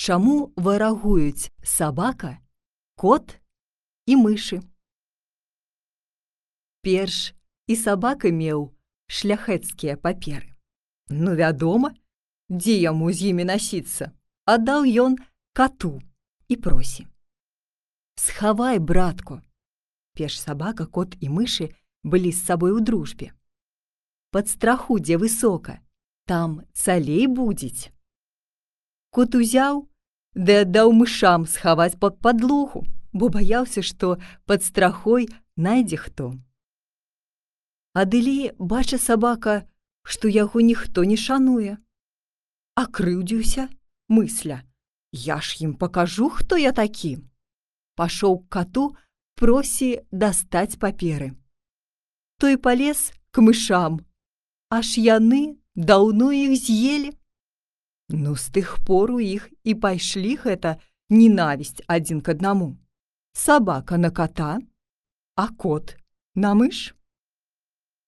Чаму варагуюць сабака, кот і мышы? Перш і сабака меў шляхэцкія паперы. Ну, вядома, дзе яму з імі насіцца, аддаў ён кату і просі. Схавай, братку. Пеш сабака, кот і мышы былі з сабой у дружбе. Пад страху, дзе высока, там цалей будзець. Кот узяў, ды аддаў мышам схаваць пад падлогу, бо баяўся, што пад страхой найдзе хто. Адылі бача сабака, што яго ніхто не шануе. А крыўдзіўся, мысля: Я ж ім пакажу, хто я такі. Пашоў к кату, просі дастаць паперы. Той палез к мышам, аж яны даўно іх з'елі. Ну з тых пор у іх і пайшлі гэта ненавісць адзін к аднаму. Сабака на кота, а кот на мыш.